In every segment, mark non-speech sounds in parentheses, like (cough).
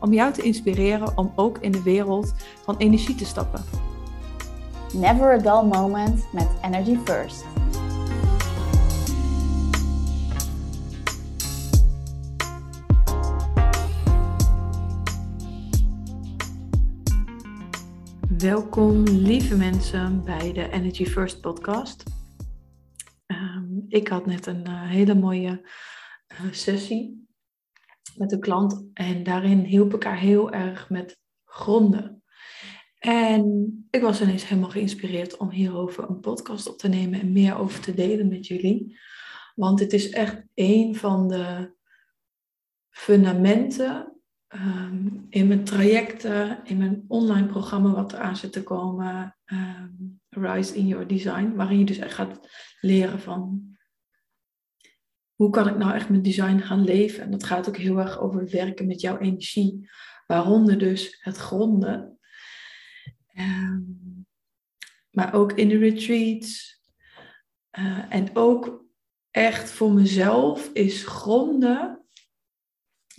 om jou te inspireren om ook in de wereld van energie te stappen. Never a dull moment met Energy First. Welkom lieve mensen bij de Energy First podcast. Ehm, ik had net een uh, hele mooie uh, sessie met een klant en daarin hielp ik haar heel erg met gronden. En ik was ineens helemaal geïnspireerd om hierover een podcast op te nemen en meer over te delen met jullie. Want het is echt een van de fundamenten Ehm, in mijn trajecten, in mijn online programma wat eraan zit te komen, ehm, Rise in Your Design, waarin je dus echt gaat leren van hoe kan ik nou echt mijn design gaan leven. En dat gaat ook heel erg over werken met jouw energie, waaronder dus het gronden. Ehm, maar ook in de retreats. Uh, en ook echt voor mezelf is gronden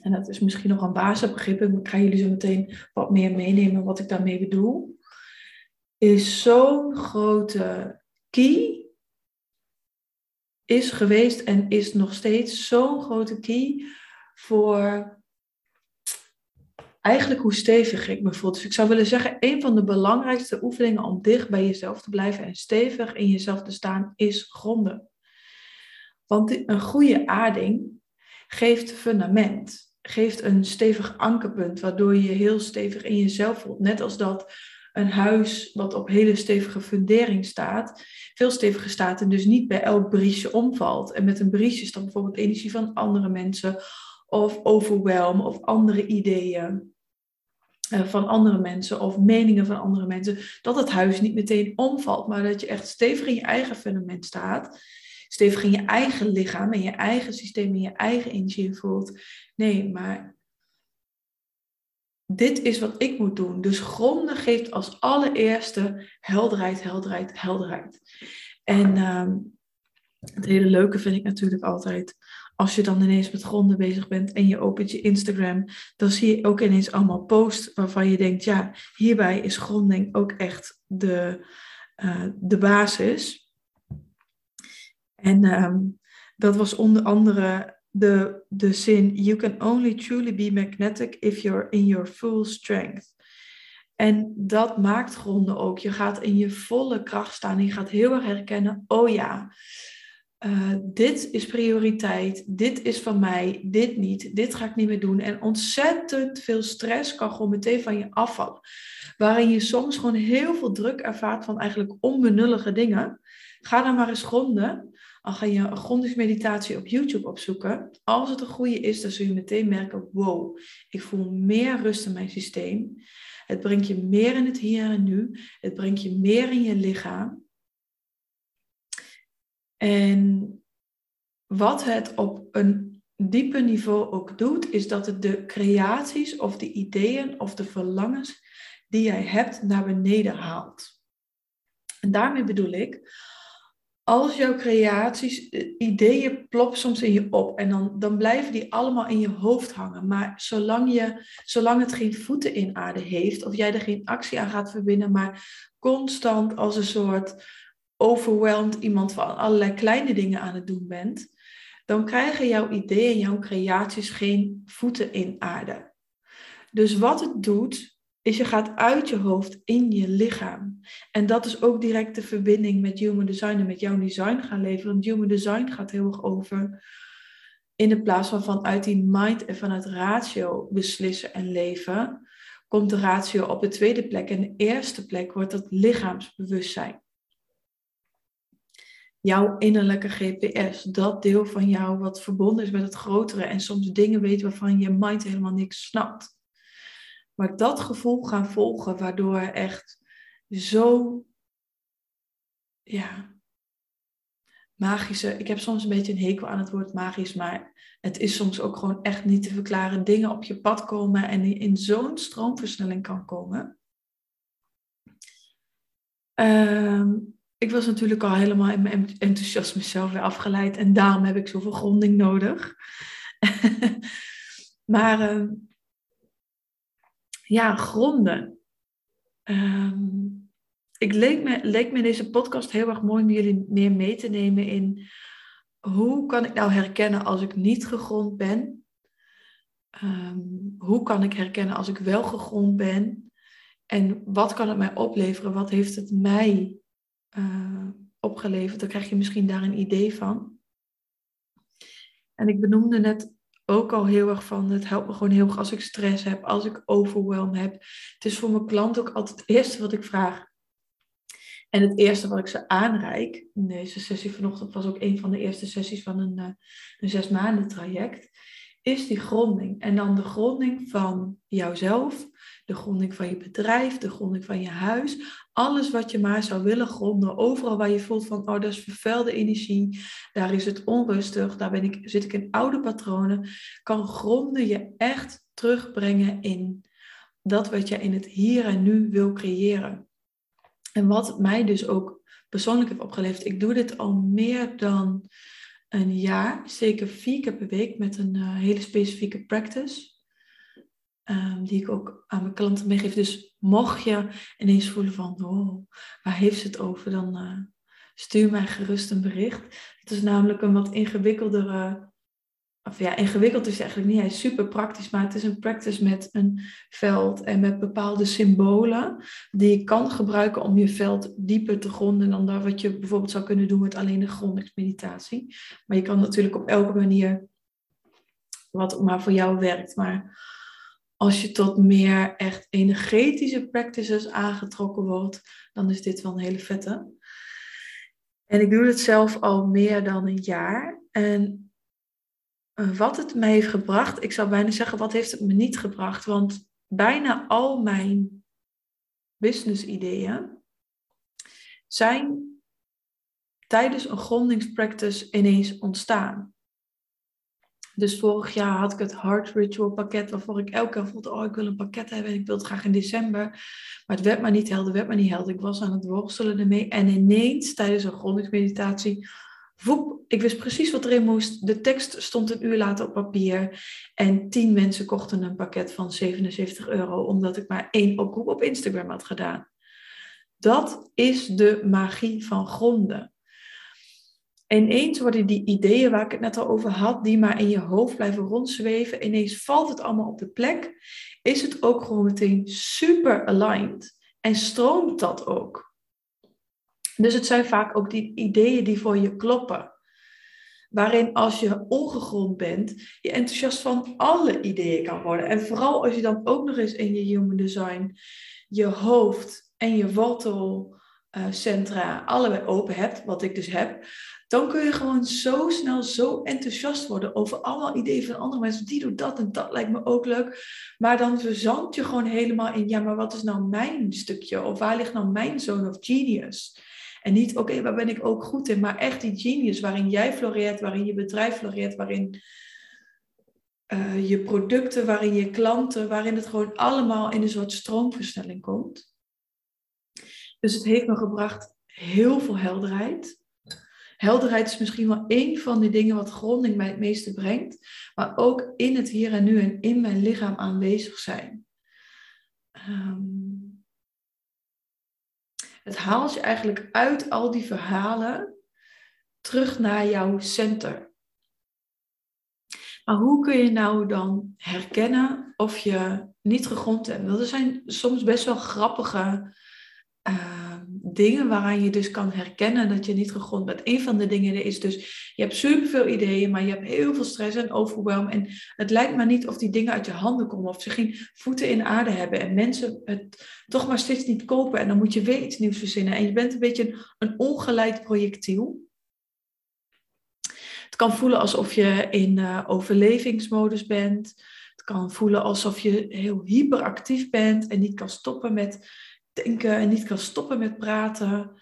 en dat is misschien nog een basisbegrip, ik ga jullie zo meteen wat meer meenemen wat ik daarmee bedoel, is zo'n grote key, is geweest en is nog steeds zo'n grote key voor eigenlijk hoe stevig ik me voel. Dus ik zou willen zeggen, een van de belangrijkste oefeningen om dicht bij jezelf te blijven en stevig in jezelf te staan, is gronden. Want een goede aarding geeft fundament geeft een stevig ankerpunt, waardoor je heel stevig in jezelf voelt. Net als dat een huis wat op hele stevige fundering staat, veel steviger staat en dus niet bij elk briesje omvalt. En met een briesje staat bijvoorbeeld energie van andere mensen of overwhelm of andere ideeën eh, van andere mensen of meningen van andere mensen, dat het huis niet meteen omvalt, maar dat je echt stevig in je eigen fundament staat stevig in je eigen lichaam, in je eigen systeem, in je eigen energie voelt. Nee, maar dit is wat ik moet doen. Dus gronden geeft als allereerste helderheid, helderheid, helderheid. En ehm, het hele leuke vind ik natuurlijk altijd, als je dan ineens met gronden bezig bent en je opent je Instagram, dan zie je ook ineens allemaal posts waarvan je denkt, ja, hierbij is gronding ook echt de, uh, de basis. En ehm, dat was onder andere de, de zin: You can only truly be magnetic if you're in your full strength. En dat maakt gronden ook. Je gaat in je volle kracht staan. Je gaat heel erg herkennen: oh ja, uh, dit is prioriteit. Dit is van mij. Dit niet. Dit ga ik niet meer doen. En ontzettend veel stress kan gewoon meteen van je afvallen. Waarin je soms gewoon heel veel druk ervaart van eigenlijk onbenullige dingen. Ga dan maar eens gronden. Al ga je een grondingsmeditatie op YouTube opzoeken. Als het een goede is, dan zul je meteen merken: wow, ik voel meer rust in mijn systeem. Het brengt je meer in het hier en nu. Het brengt je meer in je lichaam. En wat het op een dieper niveau ook doet, is dat het de creaties of de ideeën of de verlangens die jij hebt naar beneden haalt. En daarmee bedoel ik, als jouw creaties, eh, ideeën ploppen soms in je op en dan, dan blijven die allemaal in je hoofd hangen. Maar zolang, je, zolang het geen voeten in aarde heeft, of jij er geen actie aan gaat verbinden, maar constant als een soort overwhelmed iemand van allerlei kleine dingen aan het doen bent, dan krijgen jouw ideeën, jouw creaties geen voeten in aarde. Dus wat het doet, is je gaat uit je hoofd in je lichaam. En dat is ook direct de verbinding met human design en met jouw design gaan leven. Want human design gaat heel erg over in de plaats van vanuit die mind en vanuit ratio beslissen en leven, komt de ratio op de tweede plek. En de eerste plek wordt dat lichaamsbewustzijn. Jouw innerlijke GPS, dat deel van jou wat verbonden is met het grotere en soms dingen weet waarvan je mind helemaal niks snapt. Maar dat gevoel gaan volgen, waardoor echt zo, ja, magische. Ik heb soms een beetje een hekel aan het woord magisch, maar het is soms ook gewoon echt niet te verklaren. Dingen op je pad komen en in zo'n stroomversnelling kan komen. Ehm, ik was natuurlijk al helemaal in mijn enthousiasme zelf weer afgeleid en daarom heb ik zoveel gronding nodig. (laughs) maar ehm, ja, gronden. Um, ik leek me, leek me deze podcast heel erg mooi om jullie meer mee te nemen in hoe kan ik nou herkennen als ik niet gegrond ben? Ehm, hoe kan ik herkennen als ik wel gegrond ben? En wat kan het mij opleveren? Wat heeft het mij uh, opgeleverd? Dan krijg je misschien daar een idee van. En ik benoemde net ook al heel erg van, het helpt me gewoon heel erg als ik stress heb, als ik overwhelm heb. Het is voor mijn klant ook altijd het eerste wat ik vraag. En het eerste wat ik ze aanreik, in deze sessie vanochtend was ook een van de eerste sessies van een, uh, een zes maanden traject, is die gronding. En dan de gronding van jouzelf, de gronding van je bedrijf, de gronding van je huis. Alles wat je maar zou willen gronden, overal waar je voelt van, oh, dat is vervuilde energie, daar is het onrustig, daar ben ik, zit ik in oude patronen, kan gronden je echt terugbrengen in dat wat je in het hier en nu wil creëren. En wat mij dus ook persoonlijk heeft opgeleverd, ik doe dit al meer dan een jaar, zeker vier keer per week met een uh, hele specifieke practice. Um, die ik ook aan mijn klanten meegeef. Dus mocht je ineens voelen van, oh, waar heeft ze het over? Dan uh, stuur mij gerust een bericht. Het is namelijk een wat ingewikkeldere of ja, ingewikkeld is eigenlijk niet. Hij is super praktisch, maar het is een practice met een veld en met bepaalde symbolen die je kan gebruiken om je veld dieper te gronden dan dat wat je bijvoorbeeld zou kunnen doen met alleen de grondingsmeditatie. Maar je kan natuurlijk op elke manier wat maar voor jou werkt. Maar als je tot meer echt energetische practices aangetrokken wordt, dan is dit wel een hele vette. En ik doe het zelf al meer dan een jaar. En wat het me heeft gebracht, ik zou bijna zeggen, wat heeft het me niet gebracht? Want bijna al mijn business ideeën zijn tijdens een grondingspractice ineens ontstaan. Dus vorig jaar had ik het Heart Ritual pakket, waarvoor ik elke keer voelde, oh ik wil een pakket hebben en ik wil het graag in december. Maar het werd maar niet helder, werd maar niet helder. Ik was aan het worstelen ermee en ineens tijdens een grondingsmeditatie Voep, ik wist precies wat erin moest. De tekst stond een uur later op papier. En tien mensen kochten een pakket van 77 euro, omdat ik maar één oproep op Instagram had gedaan. Dat is de magie van gronden. Ineens worden die ideeën waar ik het net al over had, die maar in je hoofd blijven rondzweven, ineens valt het allemaal op de plek. Is het ook gewoon meteen super aligned en stroomt dat ook? Dus het zijn vaak ook die ideeën die voor je kloppen. Waarin als je ongegrond bent, je enthousiast van alle ideeën kan worden. En vooral als je dan ook nog eens in je human design je hoofd en je wortelcentra allebei open hebt, wat ik dus heb, dan kun je gewoon zo snel zo enthousiast worden over allemaal ideeën van andere mensen. Die doet dat en dat lijkt me ook leuk. Maar dan verzand je gewoon helemaal in, ja, maar wat is nou mijn stukje? Of waar ligt nou mijn zone of genius? En niet, oké, waar ben ik ook goed in, maar echt die genius waarin jij floreert, waarin je bedrijf floreert, waarin uh, je producten, waarin je klanten, waarin het gewoon allemaal in een soort stroomversnelling komt. Dus het heeft me gebracht heel veel helderheid. Helderheid is misschien wel één van de dingen wat gronding mij het meeste brengt, maar ook in het hier en nu en in mijn lichaam aanwezig zijn. Um, het haalt je eigenlijk uit al die verhalen terug naar jouw center. Maar hoe kun je nou dan herkennen of je niet gegrond bent? Er zijn soms best wel grappige uh, dingen waaraan je dus kan herkennen dat je niet gegrond bent. Een van de dingen is dus, je hebt superveel ideeën, maar je hebt heel veel stress en overwhelm. En het lijkt maar niet of die dingen uit je handen komen, of ze geen voeten in aarde hebben. En mensen het toch maar steeds niet kopen. En dan moet je weer iets nieuws verzinnen. En je bent een beetje een, een ongeleid projectiel. Het kan voelen alsof je in uh, overlevingsmodus bent kan voelen alsof je heel hyperactief bent en niet kan stoppen met denken en niet kan stoppen met praten.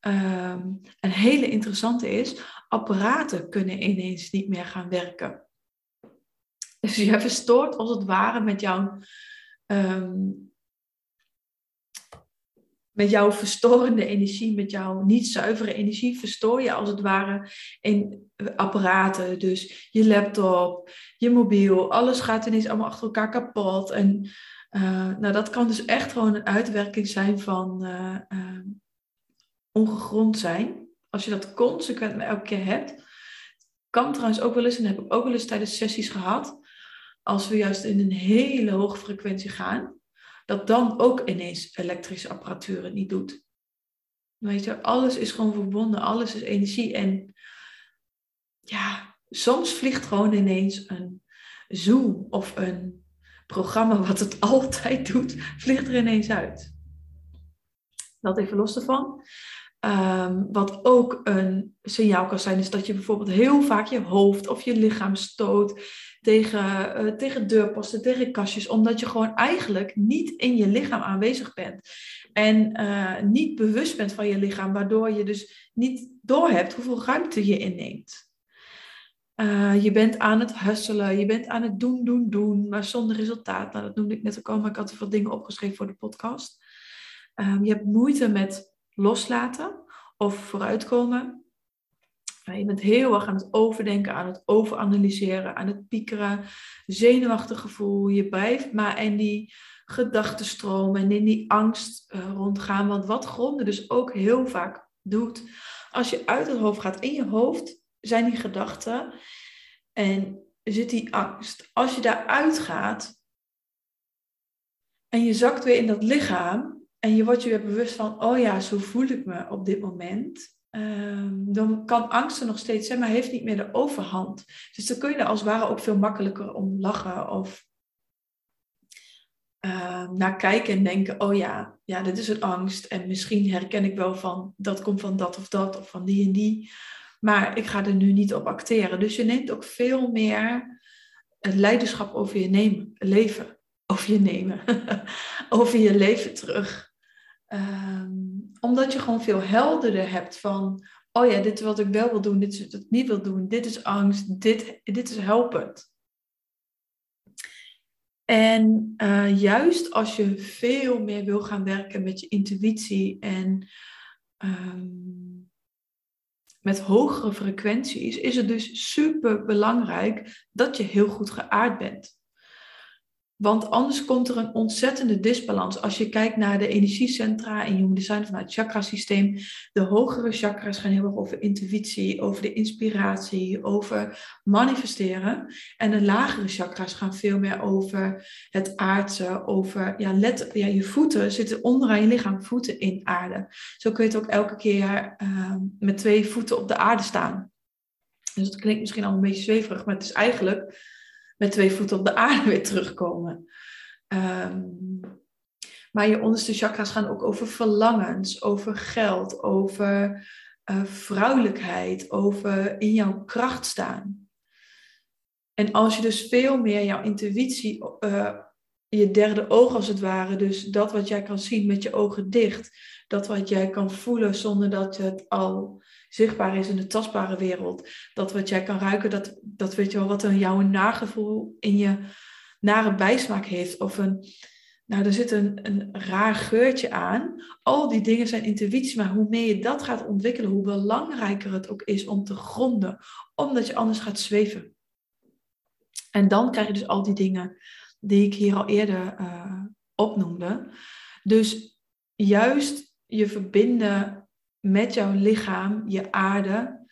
Um, een hele interessante is, apparaten kunnen ineens niet meer gaan werken. Dus je verstoort als het ware met jouw, um, met jouw verstorende energie, met jouw niet zuivere energie, verstoor je als het ware in apparaten. Dus je laptop, je mobiel, alles gaat ineens allemaal achter elkaar kapot. En uh, nou, dat kan dus echt gewoon een uitwerking zijn van uh, ongegrond zijn. Als je dat consequent elke keer hebt. Kan trouwens ook wel eens, en dat heb ik ook wel eens tijdens sessies gehad. Als we juist in een hele hoge frequentie gaan. Dat dan ook ineens elektrische apparatuur het niet doet. Weet je, alles is gewoon verbonden. Alles is energie. En ja, soms vliegt gewoon ineens een Zoom of een programma wat het (laughs) altijd doet, vliegt er ineens uit. Dat even los ervan. Ehm, wat ook een signaal kan zijn, is dat je bijvoorbeeld heel vaak je hoofd of je lichaam stoot tegen, uh, tegen deurposten, tegen kastjes, omdat je gewoon eigenlijk niet in je lichaam aanwezig bent. En uh, niet bewust bent van je lichaam, waardoor je dus niet doorhebt hoeveel ruimte je inneemt. Uh, je bent aan het hustelen, je bent aan het doen, doen, doen, maar zonder resultaat. Nou, dat noemde ik net ook al, maar ik had er veel dingen opgeschreven voor de podcast. Um, je hebt moeite met loslaten of vooruitkomen. Uh, je bent heel erg aan het overdenken, aan het overanalyseren, aan het piekeren, zenuwachtig gevoel. Je blijft maar in die gedachtenstroom en in die angst uh, rondgaan. Want wat gronden dus ook heel vaak doet, als je uit het hoofd gaat in je hoofd, zijn die gedachten en zit die angst. Als je daaruit gaat en je zakt weer in dat lichaam en je wordt je weer bewust van, oh ja, zo voel ik me op dit moment. Um, dan kan angst er nog steeds zijn, maar heeft niet meer de overhand. Dus dan kun je er als het ware ook veel makkelijker om lachen of uh, naar kijken en denken, oh ja, ja, dit is een angst. En misschien herken ik wel van, dat komt van dat of dat of van die en die. Maar ik ga er nu niet op acteren. Dus je neemt ook veel meer het leiderschap over je nemen, leven. Over je nemen. (laughs) over je leven terug. Um, omdat je gewoon veel helderder hebt van, oh ja, dit is wat ik wel wil doen, dit is wat ik niet wil doen, dit is angst, dit, dit is helpend. En uh, juist als je veel meer wil gaan werken met je intuïtie en um, met hogere frequenties, is het dus super belangrijk dat je heel goed geaard bent. Want anders komt er een ontzettende disbalans. Als je kijkt naar de energiecentra in Human Design vanuit het chakrasysteem. De hogere chakras gaan heel erg over intuïtie, over de inspiratie, over manifesteren. En de lagere chakras gaan veel meer over het aardse, over ja, let, ja, je voeten zitten onderaan je lichaam, voeten in aarde. Zo kun je het ook elke keer uh, met twee voeten op de aarde staan. Dus dat klinkt misschien al een beetje zweverig, maar het is eigenlijk met twee voeten op de aarde weer terugkomen. Um, maar je onderste chakras gaan ook over verlangens, over geld, over uh, vrouwelijkheid, over in jouw kracht staan. En als je dus veel meer jouw intuïtie, uh, je derde oog als het ware, dus dat wat jij kan zien met je ogen dicht, dat wat jij kan voelen zonder dat het al zichtbaar is in de tastbare wereld. Dat wat jij kan ruiken, dat, dat weet je wel, wat een jouw nagevoel in je nare bijsmaak heeft. Of een, nou, er zit een, een raar geurtje aan. Al die dingen zijn intuïtie, maar hoe meer je dat gaat ontwikkelen, hoe belangrijker het ook is om te gronden, omdat je anders gaat zweven. En dan krijg je dus al die dingen die ik hier al eerder uh, opnoemde. Dus juist je verbinden met jouw lichaam, je aarde,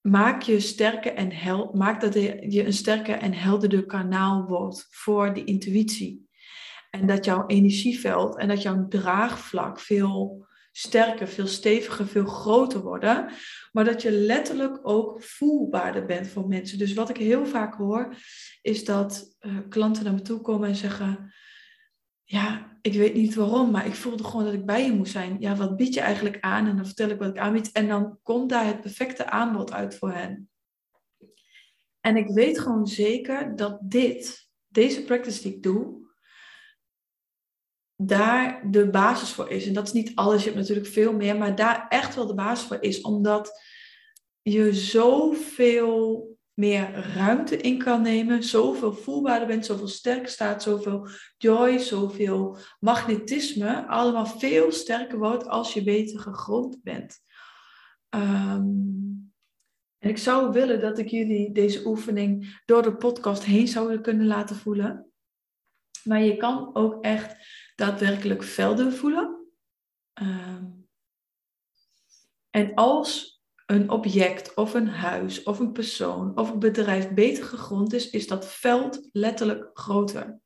maak je sterker en maak dat je een sterker en helderder kanaal wordt voor die intuïtie. En dat jouw energieveld en dat jouw draagvlak veel sterker, veel steviger, veel groter worden. Maar dat je letterlijk ook voelbaarder bent voor mensen. Dus wat ik heel vaak hoor, is dat uh, klanten naar me toe komen en zeggen: Ja, ik weet niet waarom, maar ik voelde gewoon dat ik bij je moest zijn. Ja, wat bied je eigenlijk aan? En dan vertel ik wat ik aanbied. En dan komt daar het perfecte aanbod uit voor hen. En ik weet gewoon zeker dat dit deze practice die ik doe, daar de basis voor is. En dat is niet alles, je hebt natuurlijk veel meer, maar daar echt wel de basis voor is, omdat je zoveel meer ruimte in kan nemen, zoveel voelbaarder bent, zoveel sterker staat, zoveel joy, zoveel magnetisme, allemaal veel sterker wordt als je beter gegrond bent. Ehm, en ik zou willen dat ik jullie deze oefening door de podcast heen zou kunnen laten voelen. Maar je kan ook echt daadwerkelijk velden voelen. Ehm, en als een object of een huis of een persoon of een bedrijf beter gegrond is, is dat veld letterlijk groter.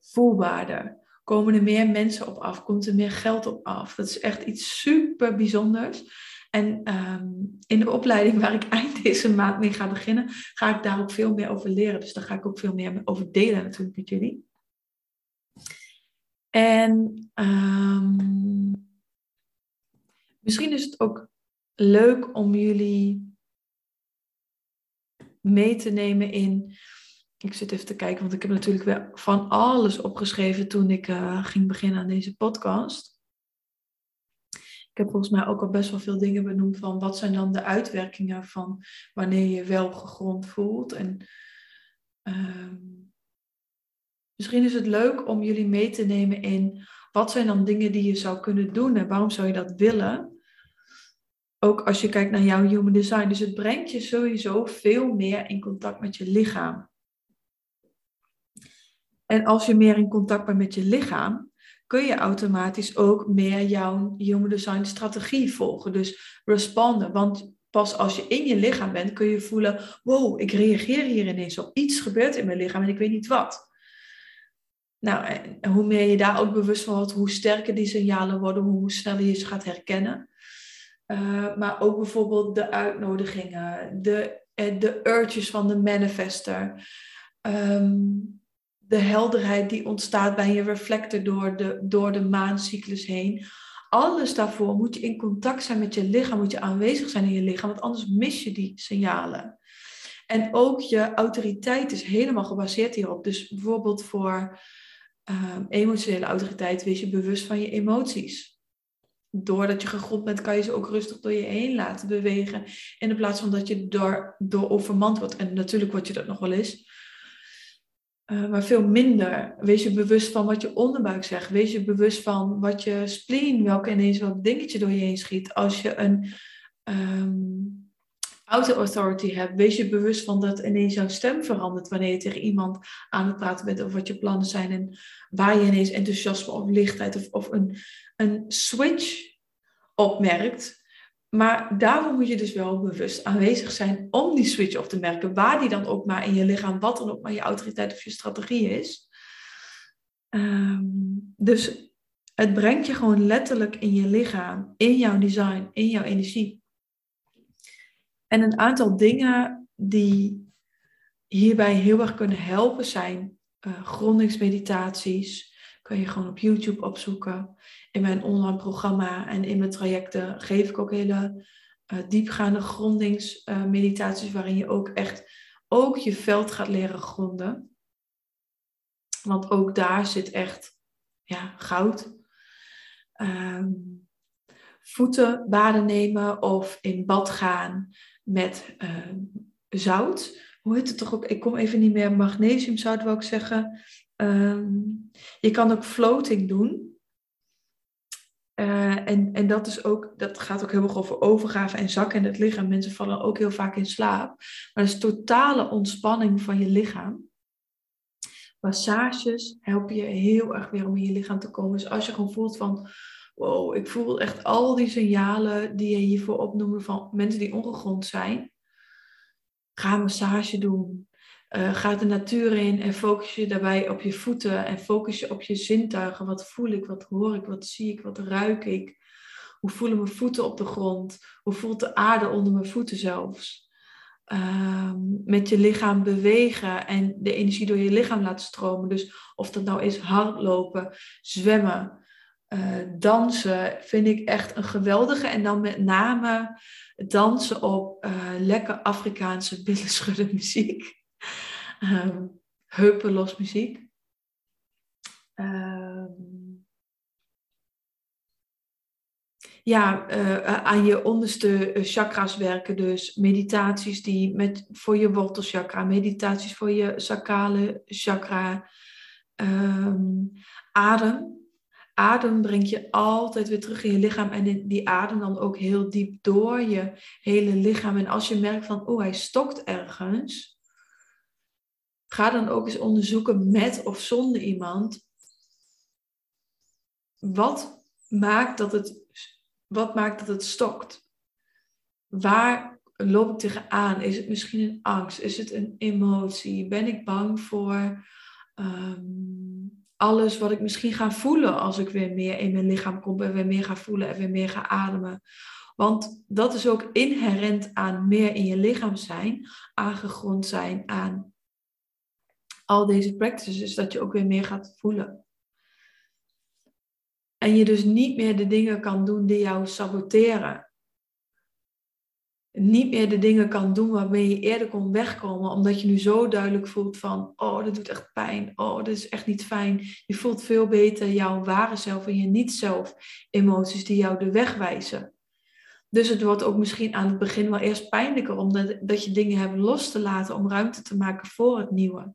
Voelbaarder. Komen er meer mensen op af? Komt er meer geld op af? Dat is echt iets super bijzonders. En ehm, in de opleiding waar ik (laughs) eind deze maand mee ga beginnen, ga ik daar ook veel meer over leren. Dus daar ga ik ook veel meer over delen natuurlijk met jullie. En um, misschien is het ook leuk om jullie mee te nemen in. Ik zit even te kijken, want ik heb natuurlijk wel van alles opgeschreven toen ik uh, ging beginnen aan deze podcast. Ik heb volgens mij ook al best wel veel dingen benoemd van wat zijn dan de uitwerkingen van wanneer je wel gegrond voelt. En uh, misschien is het leuk om jullie mee te nemen in wat zijn dan dingen die je zou kunnen doen en waarom zou je dat willen ook als je kijkt naar jouw human design. Dus het brengt je sowieso veel meer in contact met je lichaam. En als je meer in contact bent met je lichaam, kun je automatisch ook meer jouw human design strategie volgen. Dus responden. Want pas als je in je lichaam bent, kun je voelen: wow, ik reageer hier ineens op. Iets gebeurt in mijn lichaam en ik weet niet wat. Nou, en hoe meer je daar ook bewust van wordt, hoe sterker die signalen worden, hoe sneller je ze gaat herkennen. Eh, maar ook bijvoorbeeld de uitnodigingen, de, uh, de urges van de manifester. Ehm, de helderheid die ontstaat bij je reflector door de, door de maancyclus heen. Alles daarvoor moet je in contact zijn met je lichaam, moet je aanwezig zijn in je lichaam, want anders mis je die signalen. En ook je autoriteit is helemaal gebaseerd hierop. Dus bijvoorbeeld voor um, emotionele autoriteit wees je bewust van je emoties doordat je gegrond bent, kan je ze ook rustig door je heen laten bewegen. In plaats van dat je door, door overmand wordt. En natuurlijk word je dat nog wel eens. Uh, maar veel minder. Wees je bewust van wat je onderbuik zegt. Wees je bewust van wat je spleen, welke ineens wat dingetje door je heen schiet. Als je een um, auto authority hebt, wees je bewust van dat ineens jouw stem verandert wanneer je tegen iemand aan het praten bent over wat je plannen zijn en waar je ineens enthousiasme of lichtheid of, of een, een switch opmerkt. Maar daarvoor moet je dus wel bewust aanwezig zijn om die switch op te merken, waar die dan ook maar in je lichaam, wat dan ook maar je autoriteit of je strategie is. Um, dus het brengt je gewoon letterlijk in je lichaam, in jouw design, in jouw energie. En een aantal dingen die hierbij heel erg kunnen helpen zijn uh, grondingsmeditaties. Kun je gewoon op YouTube opzoeken. In mijn online programma en in mijn trajecten geef ik ook hele uh, diepgaande grondingsmeditaties, waarin je ook echt ook je veld gaat leren gronden. Want ook daar zit echt ja, goud. Um, voeten baden nemen of in bad gaan met uh, zout. Hoe heet het toch ook? Ik kom even niet meer. Magnesiumzout wil ik zeggen. Um, je kan ook floating doen. Uh, en, en dat, is ook, dat gaat ook heel erg over overgave en zakken in het lichaam. Mensen vallen ook heel vaak in slaap. Maar dat is totale ontspanning van je lichaam. Massages helpen je heel erg weer om in je lichaam te komen. Dus als je gewoon voelt van wow, ik voel echt al die signalen die je hiervoor opnoemen van mensen die ongegrond zijn. Ga een massage doen. Uh, ga de natuur in en focus je daarbij op je voeten en focus je op je zintuigen. Wat voel ik, wat hoor ik, wat zie ik, wat ruik ik? Hoe voelen mijn voeten op de grond? Hoe voelt de aarde onder mijn voeten zelfs? Uh, met je lichaam bewegen en de energie door je lichaam laten stromen. Dus of dat nou is hardlopen, zwemmen, uh, dansen vind ik echt een geweldige. En dan met name dansen op uh, lekker Afrikaanse (laughs) billenschudden muziek. Um, heupen los muziek. Ehm, ja, uh, aan je onderste eh, chakras werken. Dus meditaties die met, voor je wortelchakra, meditaties voor je sacrale chakra. Um, adem. Adem brengt je altijd weer terug in je lichaam en die adem dan ook heel diep door je hele lichaam. En als je merkt van, oh, hij stokt ergens, ga dan ook eens onderzoeken met of zonder iemand. Wat maakt dat het wat maakt dat het stokt? Waar loop ik tegenaan? Is het misschien een angst? Is het een emotie? Ben ik bang voor ehm, alles wat ik misschien ga voelen als ik weer meer in mijn lichaam kom en weer meer ga voelen en weer meer ga ademen? Want dat is ook inherent aan meer in je lichaam zijn, aangegrond zijn aan al deze practices, dat je ook weer meer gaat voelen. En je dus niet meer de dingen kan doen die jou saboteren. Niet meer de dingen kan doen waarmee je eerder kon wegkomen, omdat je nu zo duidelijk voelt van, oh, dat doet echt pijn, oh, dat is echt niet fijn. Je voelt veel beter jouw ware zelf en je niet-zelf emoties die jou de weg wijzen. Dus het wordt ook misschien aan het begin wel eerst pijnlijker, omdat dat je dingen hebt los te laten om ruimte te maken voor het nieuwe.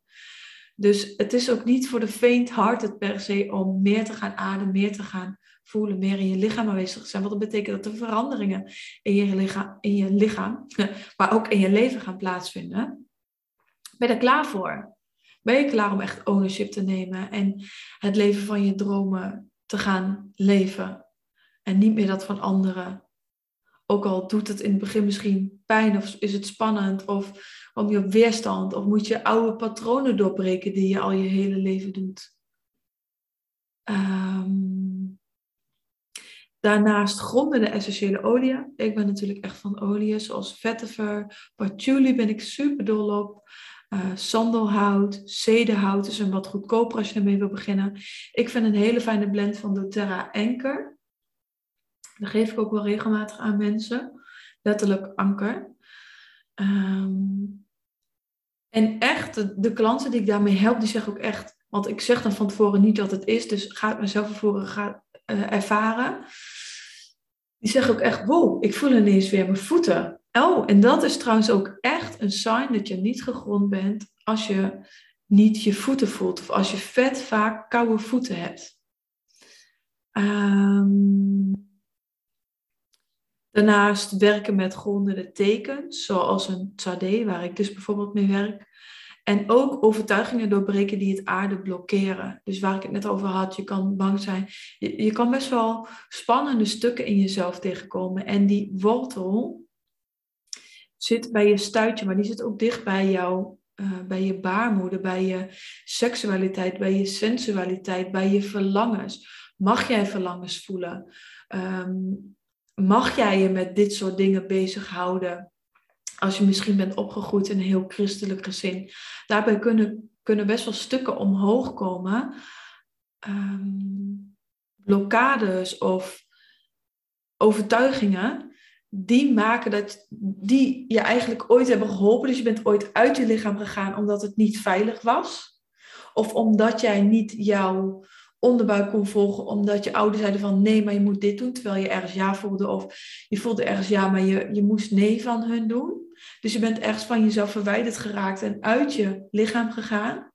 Dus het is ook niet voor de faint-hearted per se om meer te gaan ademen, meer te gaan voelen, meer in je lichaam aanwezig zijn. Want dat betekent dat er veranderingen in je lichaam, in je lichaam (laughs) maar ook in je leven gaan plaatsvinden. Ben je er klaar voor? Ben je klaar om echt ownership te nemen en het leven van je dromen te gaan leven? En niet meer dat van anderen. Ook al doet het in het begin misschien pijn of is het spannend of kom je op weerstand of moet je oude patronen doorbreken die je al je hele leven doet. Um, daarnaast de essentiële oliën. Ik ben natuurlijk echt van oliën zoals vetiver, patchouli ben ik super dol op. Uh, sandelhout, zedenhout is een wat goedkoper als je ermee wil beginnen. Ik vind een hele fijne blend van doTERRA Anker. Dat geef ik ook wel regelmatig aan mensen. Letterlijk anker. Um, en echt, de, de, klanten die ik daarmee help, die zeggen ook echt, want ik zeg dan van tevoren niet dat het is, dus ga het mezelf ervoor ga, uh, ervaren. Die zeggen ook echt, wow, ik voel ineens weer mijn voeten. Oh, en dat is trouwens ook echt een sign dat je niet gegrond bent als je niet je voeten voelt of als je vet vaak koude voeten hebt. Um, Daarnaast werken met grondende tekens, zoals een tzadé, waar ik dus bijvoorbeeld mee werk. En ook overtuigingen doorbreken die het aarde blokkeren. Dus waar ik het net over had, je kan bang zijn. Je, kan best wel spannende stukken in jezelf tegenkomen. En die wortel zit bij je stuitje, maar die zit ook dicht bij jou, uh, bij je baarmoeder, bij je seksualiteit, bij je sensualiteit, bij je verlangens. Mag jij verlangens voelen? Um, mag jij je met dit soort dingen bezighouden? Als je misschien bent opgegroeid in een heel christelijk gezin. Daarbij kunnen, kunnen best wel stukken omhoog komen. Um, blokkades of overtuigingen. Die maken dat die je eigenlijk ooit hebben geholpen. Dus je bent ooit uit je lichaam gegaan omdat het niet veilig was. Of omdat jij niet jouw onderbuik kon volgen, omdat je ouders zeiden van nee, maar je moet dit doen, terwijl je ergens ja voelde, of je voelde ergens ja, maar je, je moest nee van hun doen. Dus je bent ergens van jezelf verwijderd geraakt en uit je lichaam gegaan.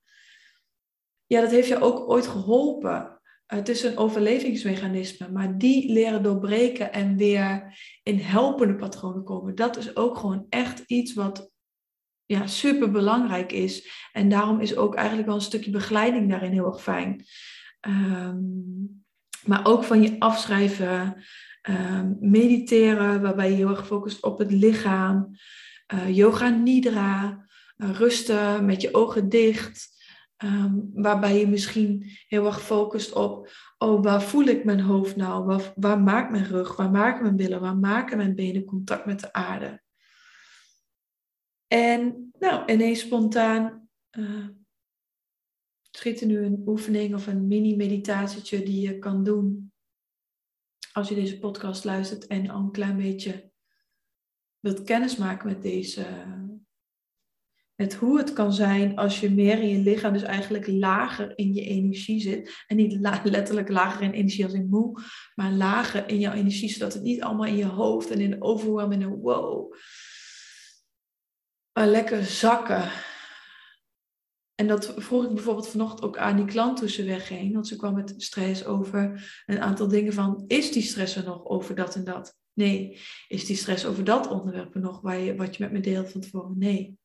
Ja, dat heeft je ook ooit geholpen. Het is een overlevingsmechanisme, maar die leren doorbreken en weer in helpende patronen komen. Dat is ook gewoon echt iets wat ja, super belangrijk is. En daarom is ook eigenlijk wel een stukje begeleiding daarin heel erg fijn. Ehm, maar ook van je afschrijven, um, mediteren, waarbij je heel erg focust op het lichaam. Uh, yoga nidra, uh, rusten met je ogen dicht. Um, waarbij je misschien heel erg focust op, oh, waar voel ik mijn hoofd nou? Waar, maakt mijn rug? Waar maken mijn billen? Waar maken mijn benen contact met de aarde? En nou, ineens spontaan uh, schiet er nu een oefening of een mini-meditatietje die je kan doen als je deze podcast luistert en al een klein beetje wilt kennismaken met deze, met hoe het kan zijn als je meer in je lichaam, dus eigenlijk lager in je energie zit. En niet letterlijk lager in energie als in moe, maar lager in jouw energie, zodat het niet allemaal in je hoofd en in overwhelm en een wow. Maar lekker zakken. En dat vroeg ik bijvoorbeeld vanochtend ook aan die klant toen ze wegging. Want ze kwam met stress over een aantal dingen van, is die stress er nog over dat en dat? Nee. Is die stress over dat onderwerp er nog waar je, wat je met me deelt van tevoren? Nee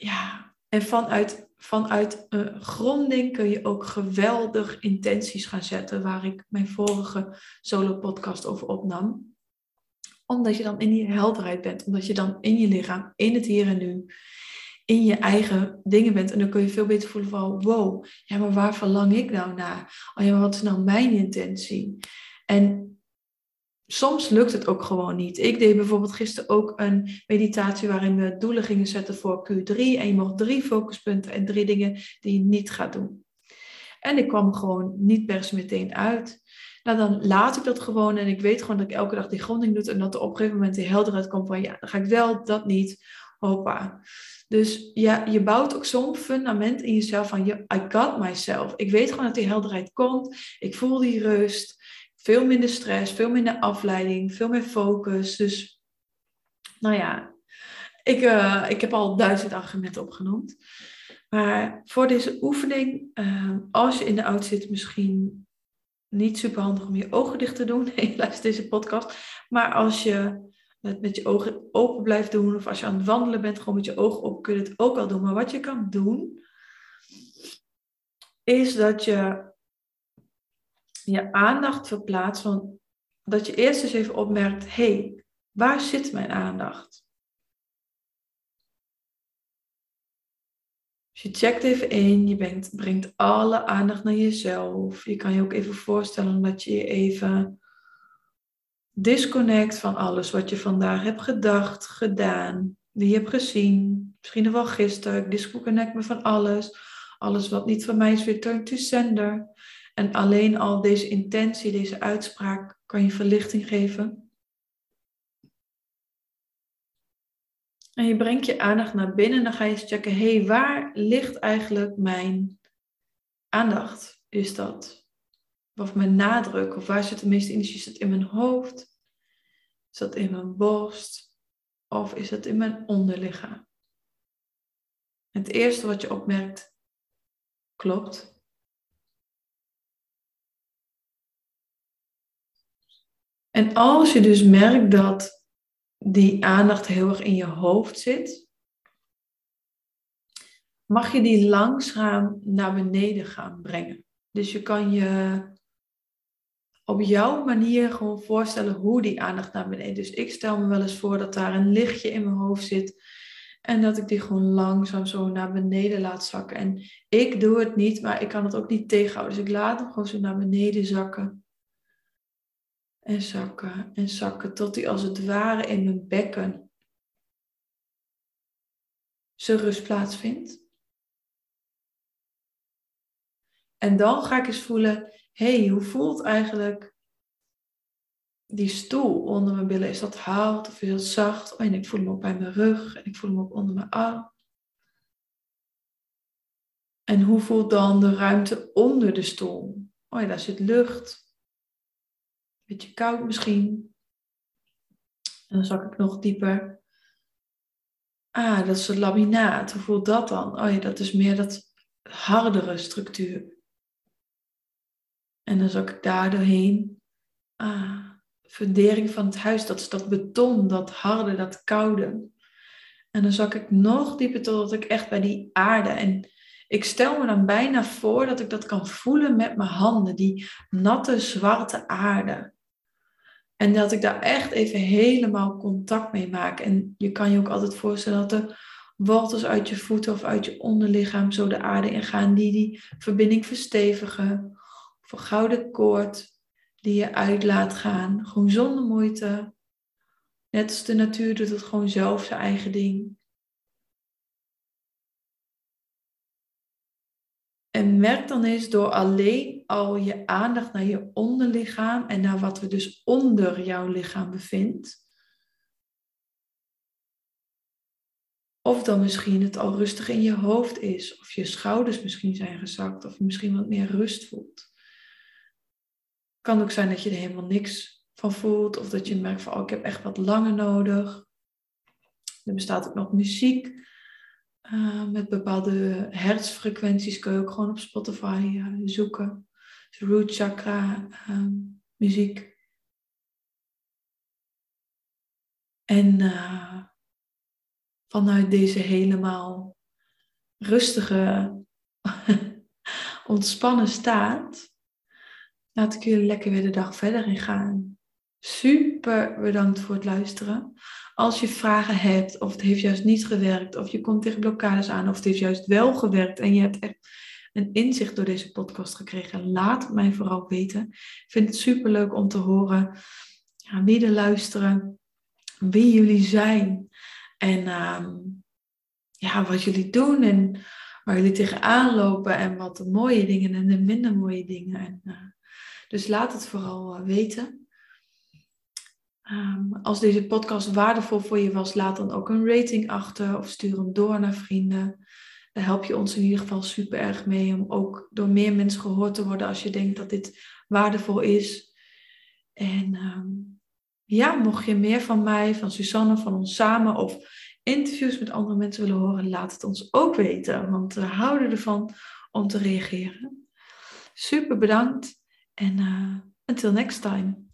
ja, en vanuit, vanuit gronding kun je ook geweldig intenties gaan zetten, waar ik mijn vorige solo-podcast over opnam. Omdat je dan in die helderheid bent, omdat je dan in je lichaam, in het hier en nu, in je eigen dingen bent. En dan kun je veel beter voelen van, wow, ja, maar waar verlang ik nou naar? Oh ja, wat is nou mijn intentie? En soms lukt het ook gewoon niet. Ik deed bijvoorbeeld gisteren ook een meditatie waarin we doelen gingen zetten voor Q3. En je mocht drie focuspunten en drie dingen die je niet gaat doen. En ik kwam gewoon niet per se meteen uit. Nou, dan laat ik dat gewoon en ik weet gewoon dat ik elke dag die gronding doe en dat er op een gegeven moment die helderheid komt van ja, dan ga ik wel, dat niet. Hoppa. Dus ja, je bouwt ook zo'n fundament in jezelf van I got myself. Ik weet gewoon dat die helderheid komt. Ik voel die rust veel minder stress, veel minder afleiding, veel meer focus. Dus, nou ja, ik, uh, ik heb al duizend argumenten opgenoemd. Maar voor deze oefening, uh, als je in de auto zit, misschien niet super handig om je ogen dicht te doen. (laughs) Nee, luister deze podcast. Maar als je het met je ogen open blijft doen, of als je aan het wandelen bent, gewoon met je ogen open, kun je het ook al doen. Maar wat je kan doen, is dat je je aandacht verplaatst van dat je eerst eens even opmerkt, hé, hey, waar zit mijn aandacht? Dus je checkt even in, je brengt, brengt alle aandacht naar jezelf. Je kan je ook even voorstellen dat je je even disconnect van alles wat je vandaag hebt gedacht, gedaan, wie je hebt gezien. Misschien wel gisteren. Disconnect me van alles. Alles wat niet van mij is, return to sender. En alleen al deze intentie, deze uitspraak, kan je verlichting geven. En je brengt je aandacht naar binnen en dan ga je eens checken, hé, hey, waar ligt eigenlijk mijn aandacht? Is dat? Of mijn nadruk? Of waar zit de meeste energie? Dat in mijn hoofd? Is dat in mijn borst? Of is dat in mijn onderlichaam? Het eerste wat je opmerkt, klopt. En als je dus merkt dat die aandacht heel erg in je hoofd zit, mag je die langzaam naar beneden gaan brengen. Dus je kan je op jouw manier gewoon voorstellen hoe die aandacht naar beneden. Dus ik stel me wel eens voor dat daar een lichtje in mijn hoofd zit en dat ik die gewoon langzaam zo naar beneden laat zakken. En ik doe het niet, maar ik kan het ook niet tegenhouden. Dus ik laat hem gewoon zo naar beneden zakken. En zakken en zakken tot hij als het ware in mijn bekken zijn rust plaatsvindt. En dan ga ik eens voelen, hé, hey, hoe voelt eigenlijk die stoel onder mijn billen? Is dat hard of heel zacht? Oh, en ik voel hem ook bij mijn rug en ik voel hem ook onder mijn arm. En hoe voelt dan de ruimte onder de stoel? Oh ja, daar zit lucht beetje koud misschien. En dan zak ik nog dieper. Ah, dat is het laminaat. Hoe voelt dat dan? Oh ja, dat is meer dat hardere structuur. En dan zak ik daar doorheen. Ah, fundering van het huis, dat is dat beton, dat harde, dat koude. En dan zak ik nog dieper totdat ik echt bij die aarde. En ik stel me dan bijna voor dat ik dat kan voelen met mijn handen, die natte zwarte aarde. En dat ik daar echt even helemaal contact mee maak. En je kan je ook altijd voorstellen dat de wortels uit je voeten of uit je onderlichaam zo de aarde ingaan, die die verbinding verstevigen. Een gouden koord die je uit laat gaan, gewoon zonder moeite. Net als de natuur doet het gewoon zelf zijn eigen ding. En merk dan eens door alleen al je aandacht naar je onderlichaam en naar wat er dus onder jouw lichaam bevindt. Of dan misschien het al rustig in je hoofd is. Of je schouders misschien zijn gezakt. Of je misschien wat meer rust voelt. Kan ook zijn dat je er helemaal niks van voelt. Of dat je merkt van, oh, ik heb echt wat langer nodig. Er bestaat ook nog muziek. Uh, met bepaalde hertzfrequenties kun je ook gewoon op Spotify uh, zoeken. Dus root chakra uh, muziek. En uh, vanuit deze helemaal rustige, (laughs) ontspannen staat, laat ik jullie lekker weer de dag verder in gaan. Super bedankt voor het luisteren. Als je vragen hebt, of het heeft juist niet gewerkt, of je komt tegen blokkades aan, of het heeft juist wel gewerkt en je hebt echt een inzicht door deze podcast gekregen, laat het mij vooral weten. Ik vind het super leuk om te horen ja, wie er luisteren, wie jullie zijn. En uh, ja, wat jullie doen en waar jullie tegenaan lopen en wat de mooie dingen en de minder mooie dingen. En, uh, dus laat het vooral uh, weten. Um, als deze podcast waardevol voor je was, laat dan ook een rating achter of stuur hem door naar vrienden. Daar help je ons in ieder geval super erg mee om ook door meer mensen gehoord te worden als je denkt dat dit waardevol is. En um, ja, mocht je meer van mij, van Susanne, van ons samen of interviews met andere mensen willen horen, laat het ons ook weten. Want we houden ervan om te reageren. Super bedankt en uh, until next time.